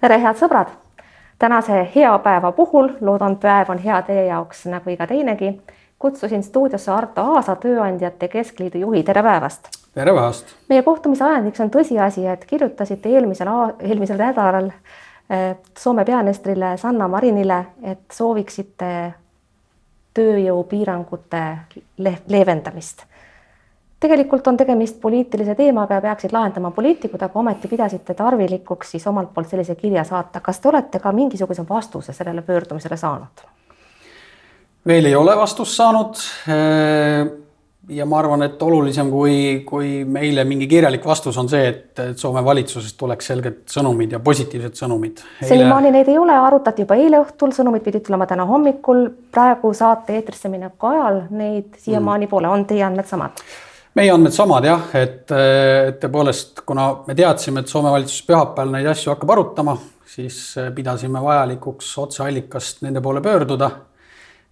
tere, head sõbrad! tänase hea päeva puhul, loodan, päev on hea teie jaoks nagu iga teinegi, kutsusin stuudiosse Arto Aasa, Tööandjate Keskliidu juhi, tere päevast! tere päevast! meie kohtumise ajendiks on tõsiasi, et kirjutasite eelmisel, eelmisel nädalal eh, Soome peaministrile Sanna Marinile, et sooviksite tööjõupiirangute leevendamist tegelikult on tegemist poliitilise teemaga ja peaksid lahendama poliitikud, aga ometi pidasite tarvilikuks siis omalt poolt sellise kirja saata. kas te olete ka mingisuguse vastuse sellele pöördumisele saanud? veel ei ole vastust saanud. ja ma arvan, et olulisem kui, kui meile mingi kirjalik vastus on see, et, Soome valitsusest tuleks selged sõnumid ja positiivsed sõnumid. senimaani neid ei ole, arutati juba eile õhtul, sõnumid pidid tulema täna hommikul, praegu saate eetrisse mineku ajal neid siiamaani mm. pole, on teie andmed samad? Meie andmed samad jah, et, et tõepoolest, kuna me teadsime, et Soome valitsus pühapäeval neid asju hakkab arutama, siis pidasime vajalikuks otseallikast nende poole pöörduda.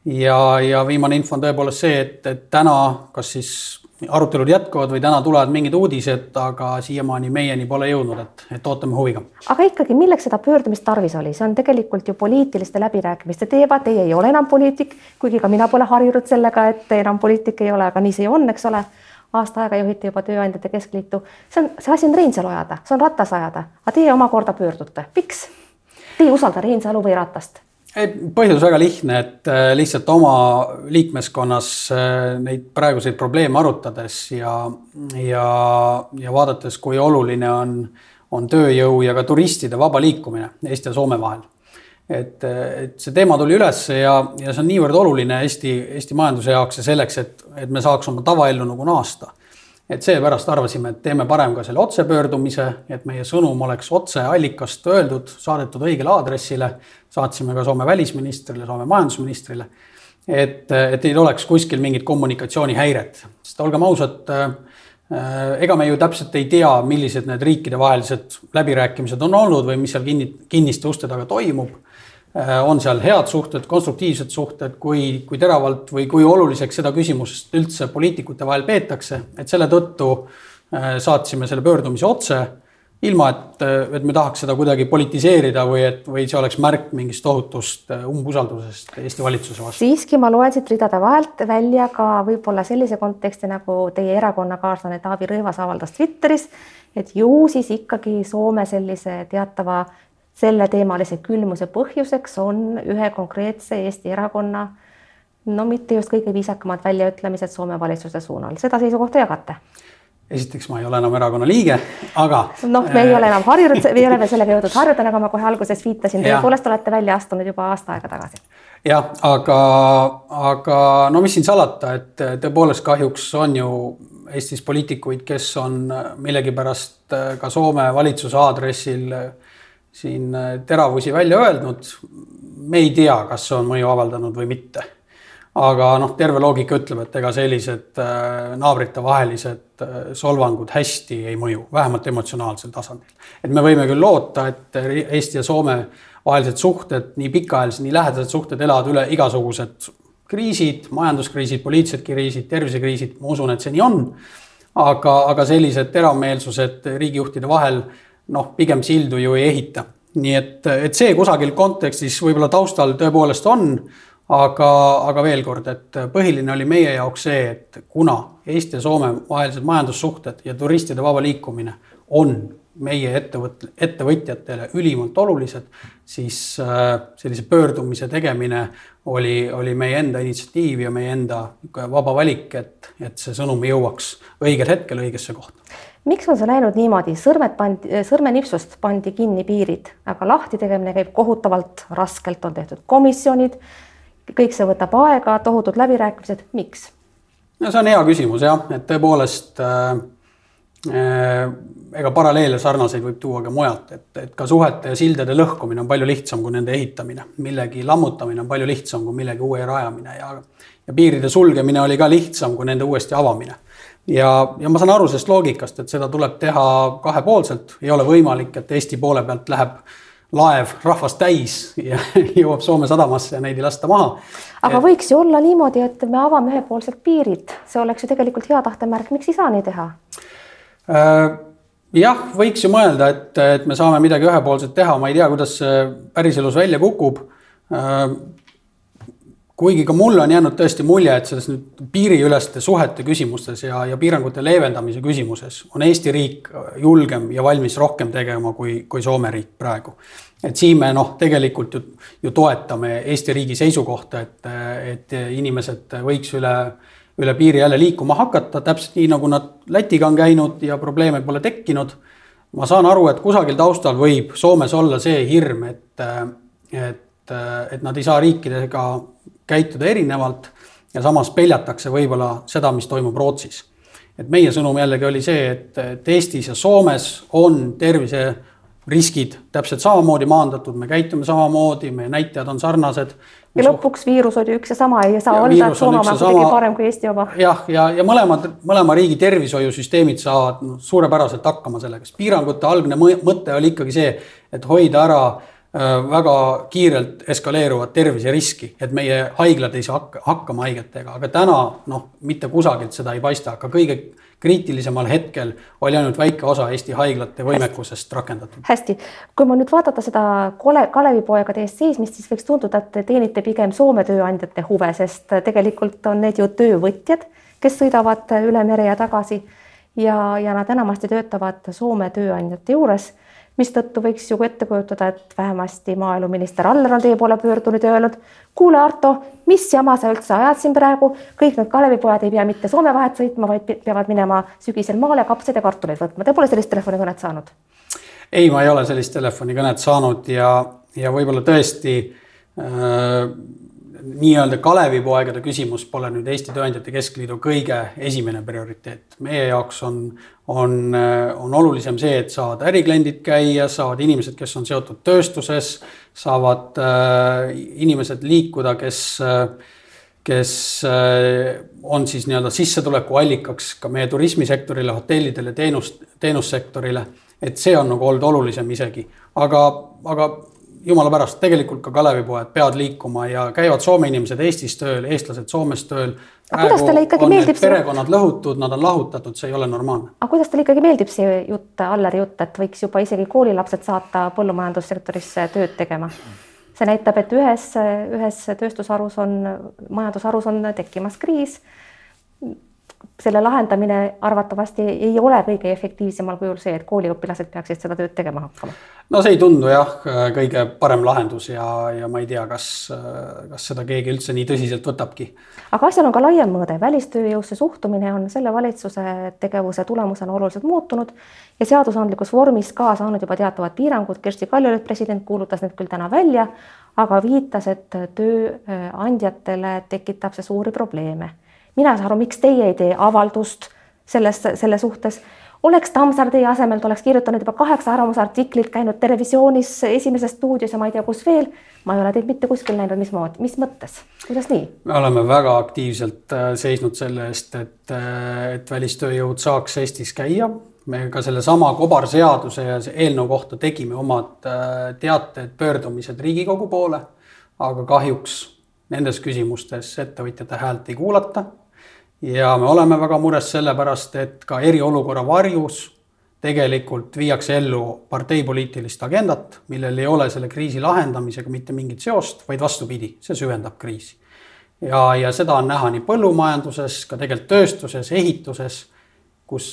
ja, ja viimane info on tõepoolest see, et, et täna, kas siis arutelud jätkuvad või täna tulevad mingid uudised, aga siiamaani meieni pole jõudnud, et, et ootame huviga. aga ikkagi, milleks seda pöördumist tarvis oli, see on tegelikult ju poliitiliste läbirääkimiste teema, teie ei ole enam poliitik, kuigi ka mina pole harjunud sellega, et enam poliitik ei ole, aga nii see on, eks ole aasta aega juhiti juba Tööandjate Keskliitu. see on, see asi on Reinsalu ajada, see on Ratase ajada, aga teie omakorda pöördute, miks? Te ei usalda Reinsalu või Ratast? põhjus väga lihtne, et äh, lihtsalt oma liikmeskonnas äh, neid praeguseid probleeme arutades ja, ja, ja vaadates, kui oluline on, on tööjõu ja ka turistide vaba liikumine Eesti ja Soome vahel et, et see teema tuli ülesse ja, ja see on niivõrd oluline Eesti, Eesti majanduse jaoks ja selleks, et, et me saaks oma tavaellu nagu naasta. et seepärast arvasime, et teeme parem ka selle otsepöördumise, et meie sõnum oleks otse allikast öeldud, saadetud õigele aadressile. saatsime ka Soome välisministrile, Soome majandusministrile. et, et ei oleks kuskil mingit kommunikatsioonihäiret, sest olgem ausad äh, ega me ju täpselt ei tea, millised need riikidevahelised läbirääkimised on olnud või mis seal kinni, kinniste uste taga toimub on seal head suhted, konstruktiivsed suhted, kui, kui teravalt või kui oluliseks seda küsimust üldse poliitikute vahel peetakse, et selle tõttu äh, saatsime selle pöördumise otse, ilma et, et me tahaks seda kuidagi politiseerida või et, või see oleks märk mingist tohutust äh, umbusaldusest Eesti valitsuse vastu. siiski ma loen siit ridade vahelt välja ka võib-olla sellise konteksti, nagu teie erakonnakaaslane Taavi Rõivas avaldas Twitteris, et ju siis ikkagi Soome sellise teatava selleteemalise külmuse põhjuseks on ühe konkreetse Eesti erakonna no mitte just kõige viisakamad väljaütlemised Soome valitsuse suunal, seda seisukohta jagate? esiteks ma ei ole enam erakonna liige, aga. noh, me ei ole enam harjunud, me ei ole veel sellega jõudnud harjuda, nagu ma kohe alguses viitasin, tõepoolest olete välja astunud juba aasta aega tagasi. jah, aga, aga no mis siin salata, et tõepoolest kahjuks on ju Eestis poliitikuid, kes on millegipärast ka Soome valitsuse aadressil äh, siin äh, teravusi välja öelnud. me ei tea, kas see on mõju avaldanud või mitte. aga noh, terve loogika ütleb, et ega sellised äh, naabritevahelised äh, solvangud hästi ei mõju, vähemalt emotsionaalsel tasandil. et me võime küll loota, et Eesti ja Soome vahelised suhted, nii pikaajalised, nii lähedased suhted elavad üle igasugused kriisid, majanduskriisid, poliitilised kriisid, tervisekriisid, ma usun, et see nii on. aga, aga sellised teravmeelsused riigijuhtide vahel noh, pigem sildu ju ei ehita. nii et, et see kusagil kontekstis võib-olla taustal tõepoolest on, aga, aga veel kord, et põhiline oli meie jaoks see, et kuna Eesti ja Soome vahelised majandussuhted ja turistide vaba liikumine on meie ettevõt-, ettevõtjatele ülimalt olulised, siis äh, sellise pöördumise tegemine oli, oli meie enda initsiatiiv ja meie enda vaba valik, et, et see sõnum jõuaks õigel hetkel õigesse kohta miks on see läinud niimoodi, sõrmed pandi, sõrmenipsust pandi kinni piirid, aga lahti tegemine käib kohutavalt raskelt, on tehtud komisjonid, kõik see võtab aega, tohutud läbirääkimised, miks? no see on hea küsimus jah, et tõepoolest äh, äh, ega paralleele sarnaseid võib tuua ka mujalt, et, et ka suhete ja sildade lõhkumine on palju lihtsam kui nende ehitamine, millegi lammutamine on palju lihtsam kui millegi uue rajamine. Ja ja piiride sulgemine oli ka lihtsam kui nende uuesti avamine ja, ja ma saan aru sellest loogikast, et seda tuleb teha kahepoolselt, ei ole võimalik, et Eesti poole pealt läheb laev rahvast täis ja jõuab Soome sadamasse ja neid ei lasta maha. aga et... võiks ju olla niimoodi, et me avame ühepoolselt piirid, see oleks ju tegelikult hea tahte märk, miks ei saa nii teha? Äh,? jah, võiks ju mõelda, et, et me saame midagi ühepoolset teha, ma ei tea, kuidas see päriselus välja kukub kuigi ka mulle on jäänud tõesti mulje, et selles nüüd piiriüleste suhete küsimustes ja, ja piirangute leevendamise küsimuses on Eesti riik julgem ja valmis rohkem tegema kui, kui Soome riik praegu. et siin me noh, tegelikult ju, ju toetame Eesti riigi seisukohta, et, et inimesed võiks üle, üle piiri jälle liikuma hakata, täpselt nii, nagu nad Lätiga on käinud ja probleeme pole tekkinud. ma saan aru, et kusagil taustal võib Soomes olla see hirm, et, et, et nad ei saa riikidega käituda erinevalt ja samas peljatakse võib-olla seda, mis toimub Rootsis. et meie sõnum jällegi oli see, et, et Eestis ja Soomes on terviseriskid täpselt samamoodi maandatud, me käitume samamoodi, meie näitajad on sarnased. ja lõpuks viirus on ju üks ja sama, ei saa ja olla, et Soome oma kuidagi parem kui Eesti oma. jah, ja, ja, ja mõlemad, mõlema riigi tervishoiusüsteemid saavad suurepäraselt hakkama sellega, sest piirangute algne mõte oli ikkagi see, et hoida ära väga kiirelt eskaleeruvat terviseriski, et meie haiglad ei saa hakka, hakkama haigetega, aga täna noh, mitte kusagilt seda ei paista, aga kõige kriitilisemal hetkel oli ainult väike osa Eesti haiglate võimekusest rakendatud. hästi, kui ma nüüd vaadata seda kole, Kalevipoegade eest seismist, siis võiks tunduda, et te teenite pigem Soome tööandjate huve, sest tegelikult on need ju töövõtjad, kes sõidavad üle mere ja tagasi ja, ja nad enamasti töötavad Soome tööandjate juures mistõttu võiks ju ette kujutada, et vähemasti maaeluminister Aller on teie poole pöördunud ja öelnud, kuule, Arto, mis jama sa üldse ajad siin praegu, kõik need Kalevipojad ei pea mitte Soome vahet sõitma, vaid peavad minema sügisel maale kapsaid ja kartuleid võtma. Te pole sellist telefonikõnet saanud? ei, ma ei ole sellist telefonikõnet saanud ja, ja võib-olla tõesti äh, nii-öelda Kalevipoegade küsimus pole nüüd Eesti Tööandjate Keskliidu kõige esimene prioriteet. meie jaoks on, on, on olulisem see, et saavad ärikliendid käia, saavad inimesed, kes on seotud tööstuses, saavad äh, inimesed liikuda, kes äh, kes on siis nii-öelda sissetulekuallikaks ka meie turismisektorile, hotellidele, teenus, teenussektorile. et see on nagu olnud olulisem isegi, aga, aga jumala pärast, tegelikult ka Kalevipoed peavad liikuma ja käivad Soome inimesed Eestis tööl, eestlased Soomes tööl. aga kuidas teile ikkagi meeldib see? perekonnad lõhutud, nad on lahutatud, see ei ole normaalne. aga kuidas teile ikkagi meeldib see jutt, Alleri jutt, et võiks juba isegi koolilapsed saata põllumajandussektorisse tööd tegema? see näitab, et ühes, ühes tööstusharus on, majandusharus on tekkimas kriis selle lahendamine arvatavasti ei ole kõige efektiivsemal kujul see, et kooliõpilased peaksid seda tööd tegema hakkama. no see ei tundu jah, kõige parem lahendus ja, ja ma ei tea, kas, kas seda keegi üldse nii tõsiselt võtabki. aga asjal on ka laiem mõõde, välistööjõusse suhtumine on selle valitsuse tegevuse tulemusena oluliselt muutunud ja seadusandlikus vormis ka saanud juba teatavad piirangud. Kersti Kaljulaid, president, kuulutas need küll täna välja, aga viitas, et tööandjatele tekitab see suuri probleeme mina ei saa aru, miks teie ei tee avaldust selles, selle suhtes. oleks Tammsaar teie asemel, ta oleks kirjutanud juba kaheksa arvamusartiklit, käinud Terevisioonis Esimeses stuudios ja ma ei tea, kus veel. ma ei ole teid mitte kuskil näinud, mismoodi, mis mõttes, kuidas nii? me oleme väga aktiivselt äh, seisnud selle eest, et, äh, et välistööjõud saaks Eestis käia. me ka sellesama kobarseaduse ja eelnõu kohta tegime omad äh, teated, pöördumised Riigikogu poole, aga kahjuks nendes küsimustes ettevõtjate häält ei kuulata ja me oleme väga mures sellepärast, et ka eriolukorra varjus tegelikult viiakse ellu parteipoliitilist agendat, millel ei ole selle kriisi lahendamisega mitte mingit seost, vaid vastupidi, see süvendab kriisi. ja, ja seda on näha nii põllumajanduses, ka tegelikult tööstuses, ehituses, kus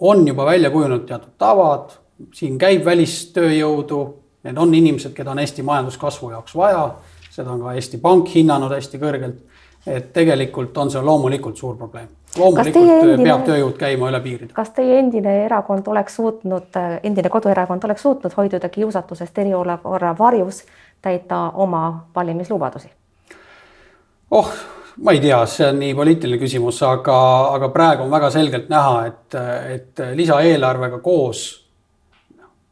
on juba välja kujunenud teatud tavad, siin käib välistööjõudu, need on inimesed, keda on Eesti majanduskasvu jaoks vaja, seda on ka Eesti Pank hinnanud hästi kõrgelt et tegelikult on see loomulikult suur probleem. loomulikult endine, peab tööjõud käima üle piiride. kas teie endine erakond oleks suutnud, endine koduerakond oleks suutnud hoiduda kiusatusest eriolukorra varjus täita oma valimislubadusi? oh, ma ei tea, see on nii poliitiline küsimus, aga, aga praegu on väga selgelt näha, et, et lisaeelarvega koos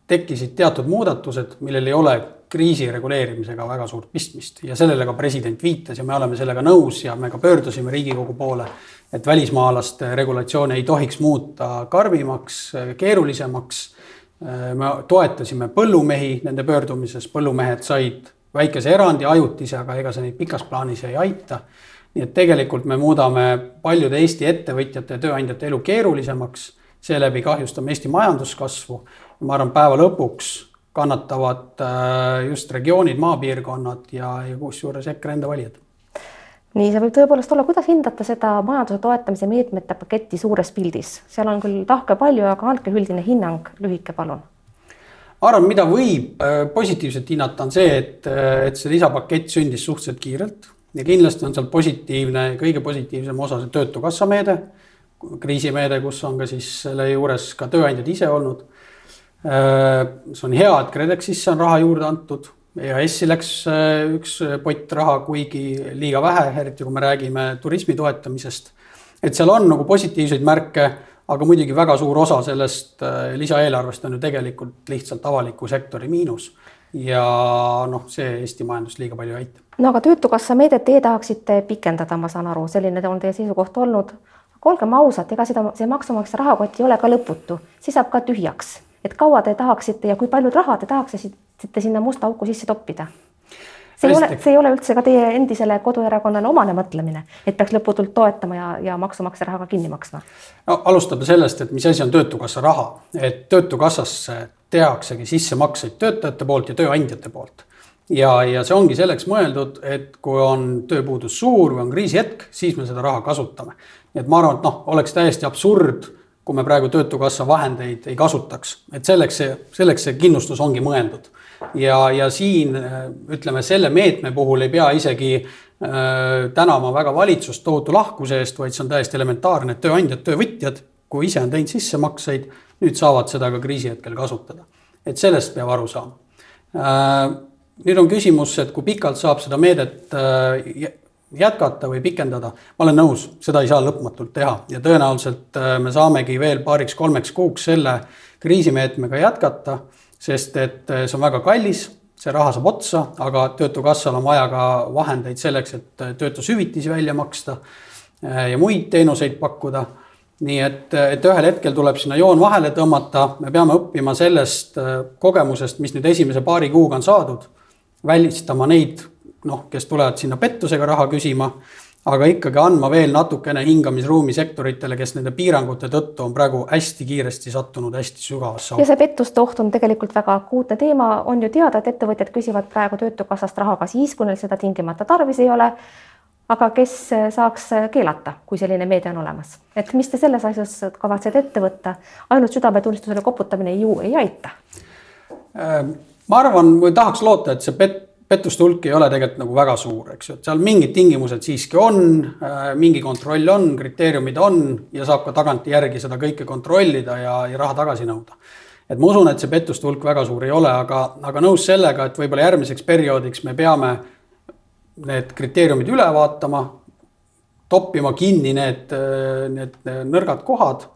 tekkisid teatud muudatused, millel ei ole kriisi reguleerimisega väga suurt pistmist ja sellele ka president viitas ja me oleme sellega nõus ja me ka pöördusime Riigikogu poole, et välismaalaste regulatsioone ei tohiks muuta karmimaks, keerulisemaks. me toetasime põllumehi nende pöördumises, põllumehed said väikese erandi, ajutise, aga ega see neid pikas plaanis ei aita. nii et tegelikult me muudame paljude Eesti ettevõtjate ja tööandjate elu keerulisemaks seeläbi kahjustame Eesti majanduskasvu. ma arvan, päeva lõpuks kannatavad just regioonid, maapiirkonnad ja, ja kusjuures EKRE enda valijad nii see võib tõepoolest olla, kuidas hindate seda majanduse toetamise meetmete paketti suures pildis, seal on küll tahke palju, aga andke üldine hinnang lühike, palun. ma arvan, mida võib äh, positiivselt hinnata, on see, et, äh, et see lisapakett sündis suhteliselt kiirelt ja kindlasti on seal positiivne, kõige positiivsem osa see Töötukassa meede, kriisimeede, kus on ka siis selle juures ka tööandjad ise olnud. Äh, see on hea, et KredExisse on raha juurde antud EAS-i läks äh, üks pott raha, kuigi liiga vähe, eriti kui me räägime turismi toetamisest. et seal on nagu positiivseid märke, aga muidugi väga suur osa sellest äh, lisaeelarvest on ju tegelikult lihtsalt avaliku sektori miinus. ja noh, see Eesti majandust liiga palju ei aita. no aga Töötukassa meedet teie tahaksite pikendada, ma saan aru, selline on teie seisukoht olnud. aga olgem ausad, ega seda, see maksumaksja rahakott ei ole ka lõputu, see saab ka tühjaks et kaua te tahaksite ja kui palju raha te tahaksite sinna musta auku sisse toppida? see ei ole, see ei ole üldse ka teie endisele koduerakonnale omane mõtlemine, et peaks lõputult toetama ja, ja maksumaksja raha ka kinni maksma. no alustame sellest, et mis asi on Töötukassa raha, et Töötukassasse tehaksegi sissemakseid töötajate poolt ja tööandjate poolt. ja, ja see ongi selleks mõeldud, et kui on tööpuudus suur või on kriisihetk, siis me seda raha kasutame. nii et ma arvan, et noh, oleks täiesti absurd kui me praegu Töötukassa vahendeid ei kasutaks, et selleks see, selleks see kindlustus ongi mõeldud. ja, ja siin ütleme, selle meetme puhul ei pea isegi äh, tänama väga valitsust tohutu lahkuse eest, vaid see on täiesti elementaarne, et tööandjad, töövõtjad, kui ise on teinud sissemakseid, nüüd saavad seda ka kriisi hetkel kasutada. et sellest peab aru saama äh,. nüüd on küsimus, et kui pikalt saab seda meedet äh, jätkata või pikendada, ma olen nõus, seda ei saa lõpmatult teha ja tõenäoliselt äh, me saamegi veel paariks-kolmeks kuuks selle kriisimeetmega jätkata, sest et äh, see on väga kallis, see raha saab otsa, aga Töötukassal on vaja ka vahendeid selleks, et äh, töötushüvitisi välja maksta ja muid teenuseid pakkuda. nii et, et ühel hetkel tuleb sinna joon vahele tõmmata, me peame õppima sellest kogemusest, mis nüüd esimese paari kuuga on saadud, välistama neid noh, kes tulevad sinna pettusega raha küsima, aga ikkagi andma veel natukene hingamisruumi sektoritele, kes nende piirangute tõttu on praegu hästi kiiresti sattunud hästi sügavasse auku. ja see pettuste oht on tegelikult väga akuutne teema, on ju teada, et ettevõtjad küsivad praegu Töötukassast raha ka siis, kui neil seda tingimata tarvis ei ole. aga kes saaks keelata, kui selline meede on olemas, et mis te selles asjas kavatsete ette võtta, ainult südametunnistusele koputamine ju ei aita? Äh, ma arvan või tahaks loota, et see pet-, pettuste hulk ei ole tegelikult nagu väga suur, eks ju, et seal mingid tingimused siiski on, äh, mingi kontroll on, kriteeriumid on ja saab ka tagantjärgi seda kõike kontrollida ja, ja raha tagasi nõuda. et ma usun, et see pettuste hulk väga suur ei ole, aga, aga nõus sellega, et võib-olla järgmiseks perioodiks me peame need kriteeriumid üle vaatama, toppima kinni need, need nõrgad kohad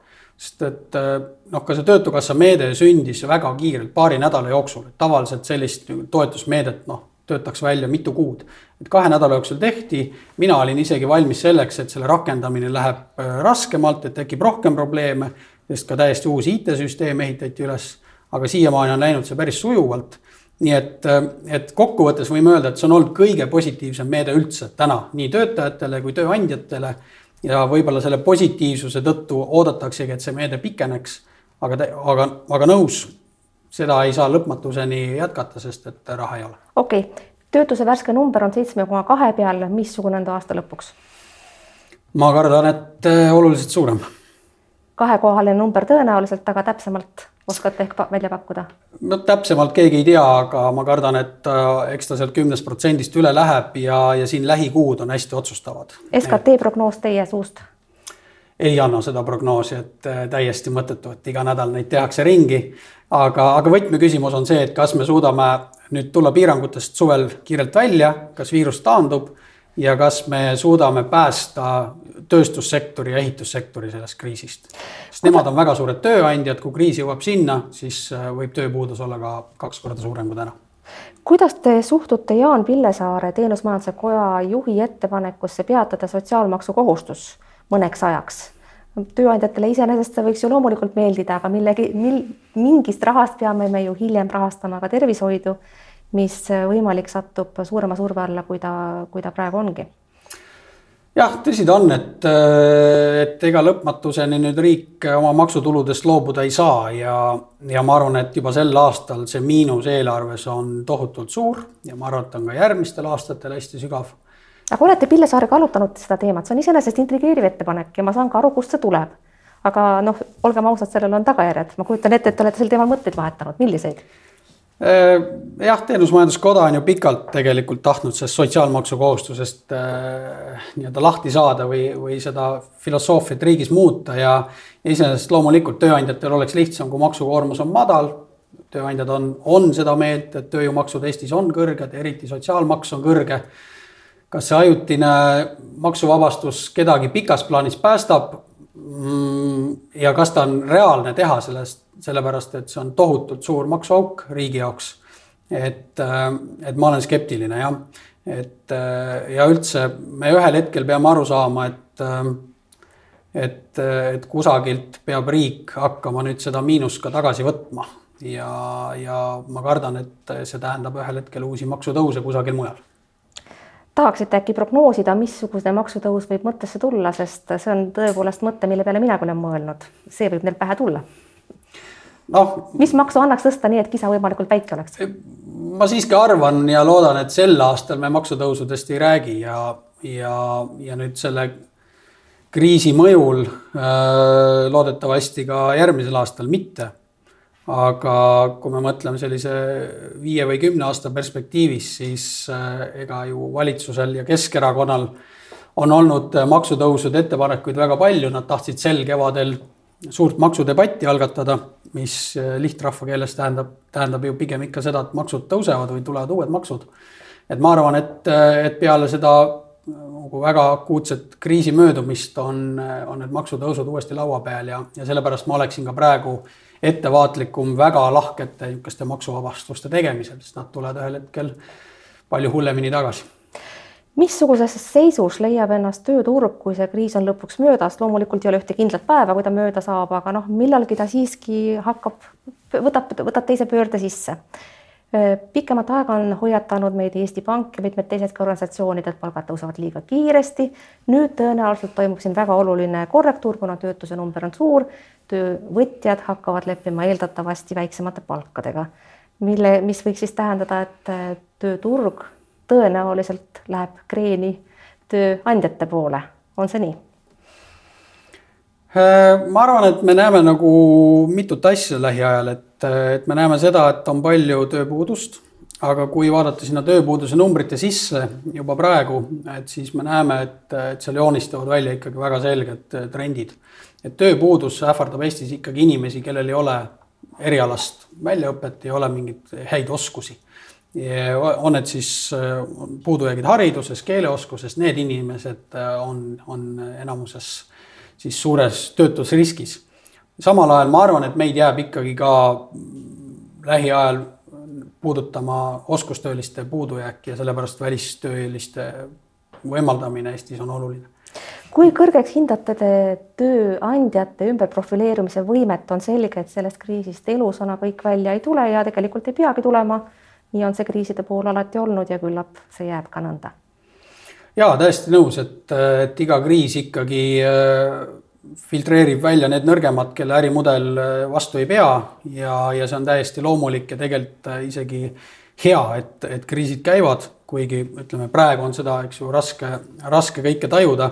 sest et noh, ka see Töötukassa meede sündis väga kiirelt, paari nädala jooksul, et tavaliselt sellist toetusmeedet noh, töötaks välja mitu kuud. et kahe nädala jooksul tehti, mina olin isegi valmis selleks, et selle rakendamine läheb äh, raskemalt, et tekib rohkem probleeme, sest ka täiesti uus IT-süsteem ehitati üles, aga siiamaani on läinud see päris sujuvalt. nii et, äh, et kokkuvõttes võime öelda, et see on olnud kõige positiivsem meede üldse täna nii töötajatele kui tööandjatele. ja võib-olla selle positiivsuse tõttu oodataksegi, et see meede pikeneks, aga, aga, aga nõus seda ei saa lõpmatuseni jätkata, sest et raha ei ole. okei okay., töötuse värske number on seitsme koma kahe peal, missugune on ta aasta lõpuks? ma kardan, et äh, oluliselt suurem. kahekohaline number tõenäoliselt, aga täpsemalt oskate ehk välja pakkuda? no täpsemalt keegi ei tea, aga ma kardan, et äh, eks ta sealt kümnest protsendist üle läheb ja, ja siin lähikuud on hästi otsustavad. SKT prognoos teie suust? Ei anna seda prognoosi, et äh, täiesti mõttetu, et iga nädal neid tehakse ringi. aga, aga võtmeküsimus on see, et kas me suudame nüüd tulla piirangutest suvel kiirelt välja, kas viirus taandub ja kas me suudame päästa tööstussektori ja ehitussektori sellest kriisist. sest nemad on väga suured tööandjad, kui kriis jõuab sinna, siis äh, võib tööpuudus olla ka kaks korda suurem kui täna kuidas te suhtute Jaan Pillesaare Teenusmajanduse Koja juhi ettepanekusse peatada sotsiaalmaksu kohustus mõneks ajaks? tööandjatele iseenesest see võiks ju loomulikult meeldida, aga millegi, mil, mingist rahast peame me ju hiljem rahastama ka tervishoidu, mis võimalik satub suurema surve alla, kui ta, kui ta praegu ongi jah, tõsi ta on, et, et ega lõpmatuseni nüüd riik oma maksutuludest loobuda ei saa ja, ja ma arvan, et juba sel aastal see miinus eelarves on tohutult suur ja ma arvan, et on ka järgmistel aastatel hästi sügav. Aga olete Pillesaarega arutanud seda teemat, see on iseenesest intrigeeriv ettepanek ja ma saan ka aru, kust see tuleb. aga noh, olgem ausad, sellel on tagajärjed, ma kujutan ette, et te olete sel teemal mõtteid vahetanud, milliseid? Äh, jah, Teenusmajanduskoda on ju pikalt tegelikult tahtnud sellest sotsiaalmaksu kohustusest äh, nii-öelda lahti saada või, või seda filosoofiat riigis muuta ja iseenesest loomulikult tööandjatel oleks lihtsam, kui maksukoormus on madal. tööandjad on, on seda meelt, et tööjõumaksud Eestis on kõrged, eriti sotsiaalmaks on kõrge. Kas see ajutine maksuvabastus kedagi pikas plaanis päästab? Mm, ja kas ta on reaalne teha sellest, sellepärast et see on tohutult suur maksuauk riigi jaoks. et, äh, et ma olen skeptiline jah, et äh, ja üldse me ühel hetkel peame aru saama, et äh, et, et kusagilt peab riik hakkama nüüd seda miinust ka tagasi võtma ja, ja ma kardan, et see tähendab ühel hetkel uusi maksutõuse kusagil mujal tahaksite äkki prognoosida, missugune maksutõus võib mõttesse tulla, sest see on tõepoolest mõte, mille peale minagi olen mõelnud, see võib neil pähe tulla noh. mis maksu annaks tõsta nii, et kisa võimalikult väike oleks? ma siiski arvan ja loodan, et sel aastal me maksutõusudest ei räägi ja, ja, ja nüüd selle kriisi mõjul äh, loodetavasti ka järgmisel aastal mitte aga kui me mõtleme sellise viie või kümne aasta perspektiivis, siis äh, ega ju valitsusel ja Keskerakonnal on olnud maksutõusude ettepanekuid väga palju, nad tahtsid sel kevadel suurt maksudebatti algatada, mis äh, lihtrahva keeles tähendab, tähendab ju pigem ikka seda, et maksud tõusevad või tulevad uued maksud. et ma arvan, et, äh, et peale seda nagu väga akuutset kriisi möödumist on, on need maksutõusud uuesti laua peal ja, ja sellepärast ma oleksin ka praegu ettevaatlikum väga lahkete niisuguste maksuvabastuste tegemisel, sest nad tulevad ühel hetkel palju hullemini tagasi missuguses seisus leiab ennast tööturg, kui see kriis on lõpuks möödas, loomulikult ei ole ühte kindlat päeva, kui ta mööda saab, aga noh, millalgi ta siiski hakkab, võtab, võtab teise pöörde sisse. Pikemat aega on hoiatanud meid Eesti Pank ja mitmed teisedki organisatsioonid, et palgad tõusevad liiga kiiresti. nüüd tõenäoliselt toimub siin väga oluline korrektuur, kuna töötuse number on suur. töövõtjad hakkavad leppima eeldatavasti väiksemate palkadega, mille, mis võiks siis tähendada, et tööturg tõenäoliselt läheb kreeni tööandjate poole, on see nii? Äh, ma arvan, et me näeme nagu mitut asja lähiajal, et, et me näeme seda, et on palju tööpuudust, aga kui vaadata sinna tööpuuduse numbrite sisse juba praegu, et siis me näeme, et, et seal joonistuvad välja ikkagi väga selged trendid. et tööpuudus ähvardab Eestis ikkagi inimesi, kellel ei ole erialast väljaõpet, ei ole mingeid häid oskusi on need siis äh, puudujäägid hariduses, keeleoskuses, need inimesed äh, on, on enamuses siis suures töötusriskis. Samal ajal ma arvan, et meid jääb ikkagi ka lähiajal puudutama oskustööliste puudujääk ja sellepärast välistööliste võimaldamine Eestis on oluline. kui kõrgeks hindate te tööandjate ümberprofileerumise võimet, on selge, et sellest kriisist elusana kõik välja ei tule ja tegelikult ei peagi tulema nii on see kriiside puhul alati olnud ja küllap see jääb ka nõnda. ja täiesti nõus, et, et iga kriis ikkagi äh, filtreerib välja need nõrgemad, kelle ärimudel äh, vastu ei pea ja, ja see on täiesti loomulik ja tegelikult äh, isegi hea, et, et kriisid käivad, kuigi ütleme, praegu on seda, eks ju, raske, raske kõike tajuda,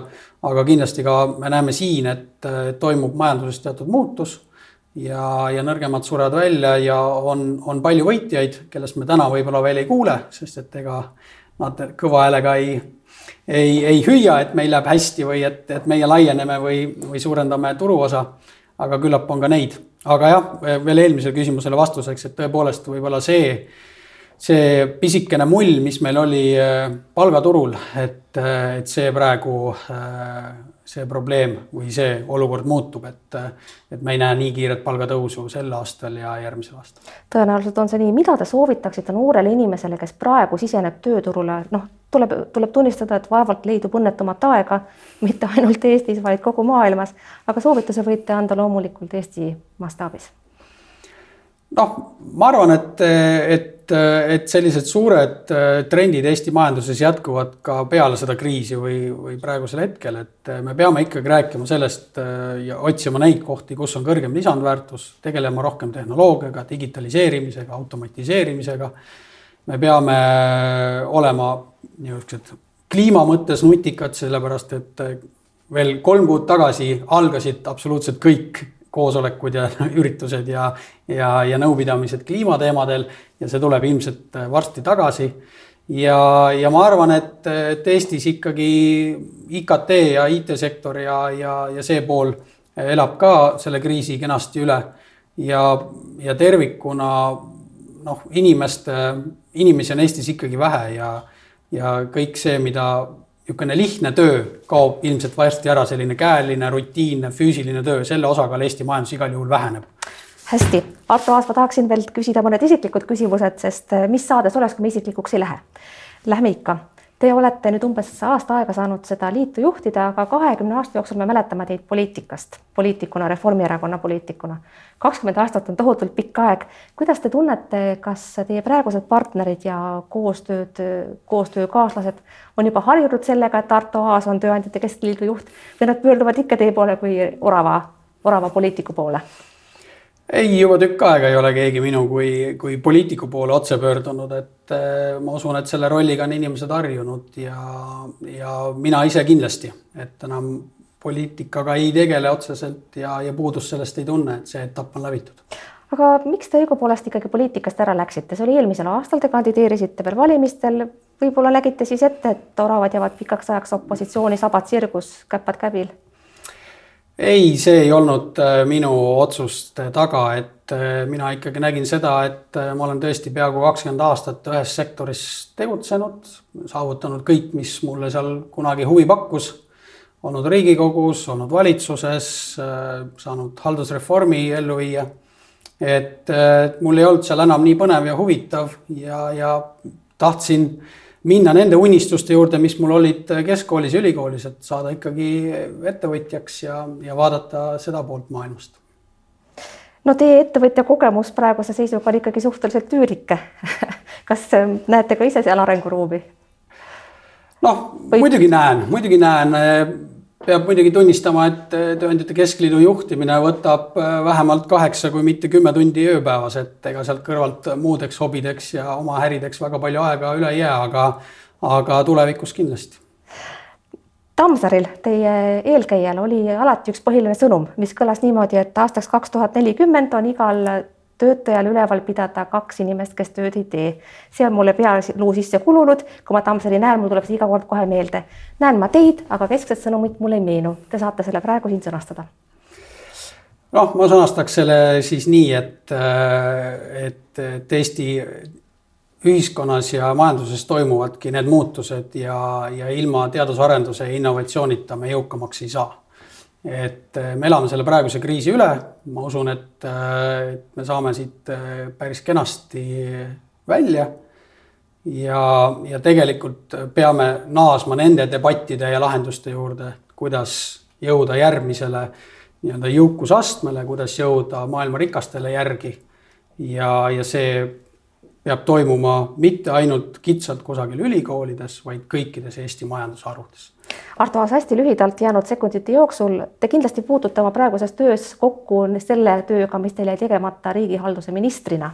aga kindlasti ka me näeme siin, et toimub majanduses teatud muutus ja, ja nõrgemad surevad välja ja on, on palju võitjaid, kellest me täna võib-olla veel ei kuule, sest et ega nad kõva häälega ei, ei, ei hüüa, et meil läheb hästi või et, et meie laieneme või, või suurendame turuosa. aga küllap on ka neid, aga jah, veel eelmisele küsimusele vastuseks, et tõepoolest võib-olla see, see pisikene mull, mis meil oli äh, palgaturul, et, äh, et see praegu äh, see probleem või see olukord muutub, et, et me ei näe nii kiiret palgatõusu sel aastal ja järgmisel aastal. tõenäoliselt on see nii, mida te soovitaksite noorele inimesele, kes praegu siseneb tööturule, noh, tuleb, tuleb tunnistada, et vaevalt leidub õnnetumat aega, mitte ainult Eestis, vaid kogu maailmas, aga soovituse võite anda loomulikult Eesti mastaabis noh, ma arvan, et, et, et sellised suured trendid Eesti majanduses jätkuvad ka peale seda kriisi või, või praegusel hetkel, et me peame ikkagi rääkima sellest ja otsima neid kohti, kus on kõrgem lisandväärtus, tegelema rohkem tehnoloogiaga, digitaliseerimisega, automatiseerimisega. me peame olema niisugused kliima mõttes nutikad, sellepärast et veel kolm kuud tagasi algasid absoluutselt kõik koosolekud ja üritused ja, ja, ja nõupidamised kliimateemadel ja see tuleb ilmselt varsti tagasi. ja, ja ma arvan, et, et Eestis ikkagi IKT ja IT-sektor ja, ja, ja see pool elab ka selle kriisi kenasti üle. ja, ja tervikuna noh, inimeste, inimesi on Eestis ikkagi vähe ja, ja kõik see, mida niisugune lihtne töö kaob ilmselt varsti ära, selline käeline, rutiinne, füüsiline töö, selle osakaal Eesti majandus igal juhul väheneb. hästi, Arto Aas, ma tahaksin veel küsida mõned isiklikud küsimused, sest mis saades oleks, kui me isiklikuks ei lähe? Lähme ikka Te olete nüüd umbes aasta aega saanud seda liitu juhtida, aga kahekümne aasta jooksul me mäletame teid poliitikast, poliitikuna, Reformierakonna poliitikuna. kakskümmend aastat on tohutult pikk aeg. kuidas te tunnete, kas teie praegused partnerid ja koostööd, koostöökaaslased on juba harjunud sellega, et Arto Aas on Tööandjate Keskliidu juht või nad pöörduvad ikka teie poole kui orava, orava poliitiku poole? Ei, juba tükk aega ei ole keegi minu kui, kui poliitiku poole otse pöördunud, et äh, ma usun, et selle rolliga on inimesed harjunud ja, ja mina ise kindlasti, et enam poliitikaga ei tegele otseselt ja, ja puudust sellest ei tunne, et see etapp on läbitud. aga miks te õigupoolest ikkagi poliitikast ära läksite, see oli eelmisel aastal, te kandideerisite veel valimistel, võib-olla nägite siis ette, et oravad jäävad pikaks ajaks opositsiooni, sabad sirgus, käpad käbil ei, see ei olnud äh, minu otsuste taga, et äh, mina ikkagi nägin seda, et äh, ma olen tõesti peaaegu kakskümmend aastat ühes sektoris tegutsenud, saavutanud kõik, mis mulle seal kunagi huvi pakkus. olnud Riigikogus, olnud valitsuses, saanud haldusreformi ellu viia. et mul ei olnud seal enam nii põnev ja huvitav ja, ja tahtsin minna nende unistuste juurde, mis mul olid keskkoolis ja ülikoolis, et saada ikkagi ettevõtjaks ja, ja vaadata seda poolt maailmast. no teie ettevõtja kogemus praeguse seisuga on ikkagi suhteliselt üürike kas näete ka ise seal arenguruumi? noh muidugi näen, muidugi näen peab muidugi tunnistama, et eh, Tööandjate Keskliidu juhtimine võtab eh, vähemalt kaheksa, kui mitte kümme tundi ööpäevas, et ega sealt kõrvalt muudeks hobideks ja oma ärideks väga palju aega üle ei jää, aga, aga tulevikus kindlasti. Tammsaaril, teie eelkäijal oli alati üks põhiline sõnum, mis kõlas niimoodi, et aastaks kaks tuhat nelikümmend on igal töötajal üleval pidada kaks inimest, kes tööd ei tee. see on mulle pealuu sisse kulunud, kui ma Tammsaari näen, mul tuleb see iga kord kohe meelde. näen ma teid, aga keskset sõnumit mulle ei meenu. Te saate selle praegu siin sõnastada. noh, ma sõnastaks selle siis nii, et, et, et Eesti ühiskonnas ja majanduses toimuvadki need muutused ja, ja ilma teadusarenduse ja innovatsioonita me jõukamaks ei saa et äh, me elame selle praeguse kriisi üle, ma usun, et, äh, me saame siit äh, päris kenasti välja. ja, ja tegelikult peame naasma nende debattide ja lahenduste juurde, kuidas jõuda järgmisele nii-öelda jõukusastmele, kuidas jõuda maailma rikastele järgi. ja, ja see peab toimuma mitte ainult kitsalt kusagil ülikoolides, vaid kõikides Eesti majandusharudes. Arto Aas, hästi lühidalt jäänud sekundite jooksul, te kindlasti puutute oma praeguses töös kokku selle tööga, mis teil jäi tegemata riigihalduse ministrina,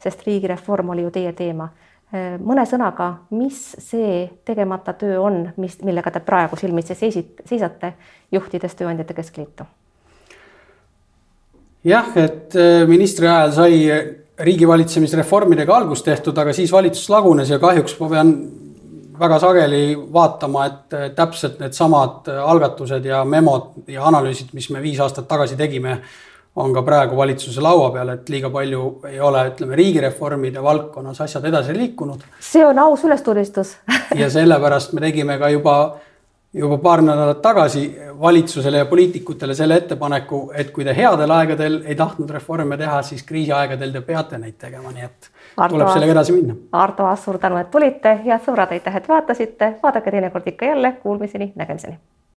sest riigireform oli ju teie teema. mõne sõnaga, mis see tegemata töö on, mis, millega te praegu silmitsi seisit, seisate, juhtides Tööandjate Keskliitu? jah, et ministri ajal sai riigivalitsemisreformidega algust tehtud, aga siis valitsus lagunes ja kahjuks ma pean väga sageli vaatama, et täpselt needsamad algatused ja memod ja analüüsid, mis me viis aastat tagasi tegime, on ka praegu valitsuse laua peal, et liiga palju ei ole, ütleme, riigireformide valdkonnas asjad edasi liikunud. see on aus ülestunnistus ja sellepärast me tegime ka juba juba paar nädalat tagasi valitsusele ja poliitikutele selle ettepaneku, et kui te headel aegadel ei tahtnud reforme teha, siis kriisiaegadel te peate neid tegema, nii et Arto tuleb sellega edasi minna. Arto Aas, suur tänu, et tulite, head sõbrad, aitäh, et vaatasite, vaadake teinekord ikka jälle, kuulmiseni, nägemiseni